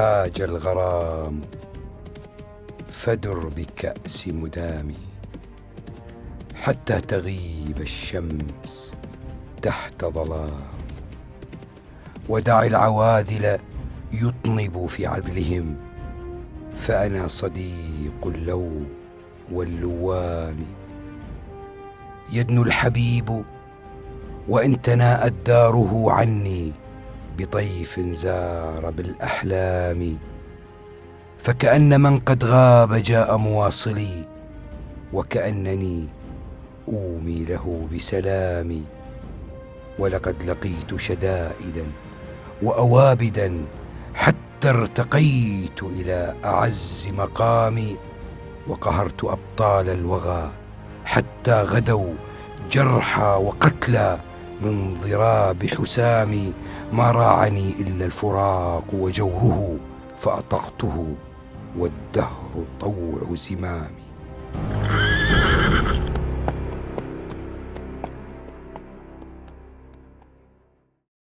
هاج الغرام فدر بكأس مدامي حتى تغيب الشمس تحت ظلام. ودع العواذل يطنب في عذلهم فأنا صديق اللوم واللوام يدنو الحبيب وإن تناءت داره عني بطيف زار بالأحلام فكأن من قد غاب جاء مواصلي وكأنني أومي له بسلامي ولقد لقيت شدائدا وأوابدا حتى ارتقيت إلى أعز مقامي وقهرت أبطال الوغى حتى غدوا جرحى وقتلى من ضراب حسامي ما راعني إلا الفراق وجوره فأطعته والدهر طوع زمامي.